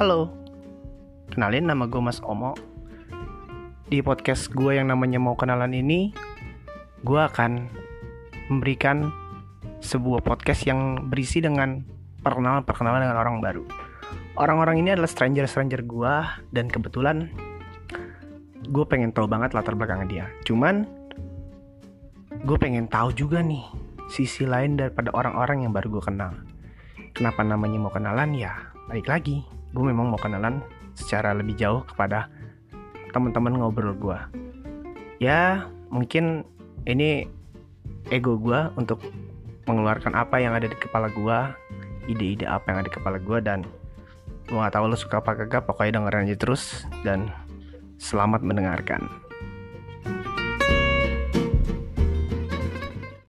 Halo, kenalin nama gue Mas Omo. Di podcast gue yang namanya mau kenalan ini, gue akan memberikan sebuah podcast yang berisi dengan perkenalan-perkenalan dengan orang baru. Orang-orang ini adalah stranger-stranger gue dan kebetulan gue pengen tahu banget latar belakang dia. Cuman gue pengen tahu juga nih sisi lain daripada orang-orang yang baru gue kenal. Kenapa namanya mau kenalan ya? Balik lagi, gue memang mau kenalan secara lebih jauh kepada teman-teman ngobrol gue. Ya, mungkin ini ego gue untuk mengeluarkan apa yang ada di kepala gue, ide-ide apa yang ada di kepala gue dan gue gak tahu lo suka apa kagak, pokoknya dengerin aja terus dan selamat mendengarkan.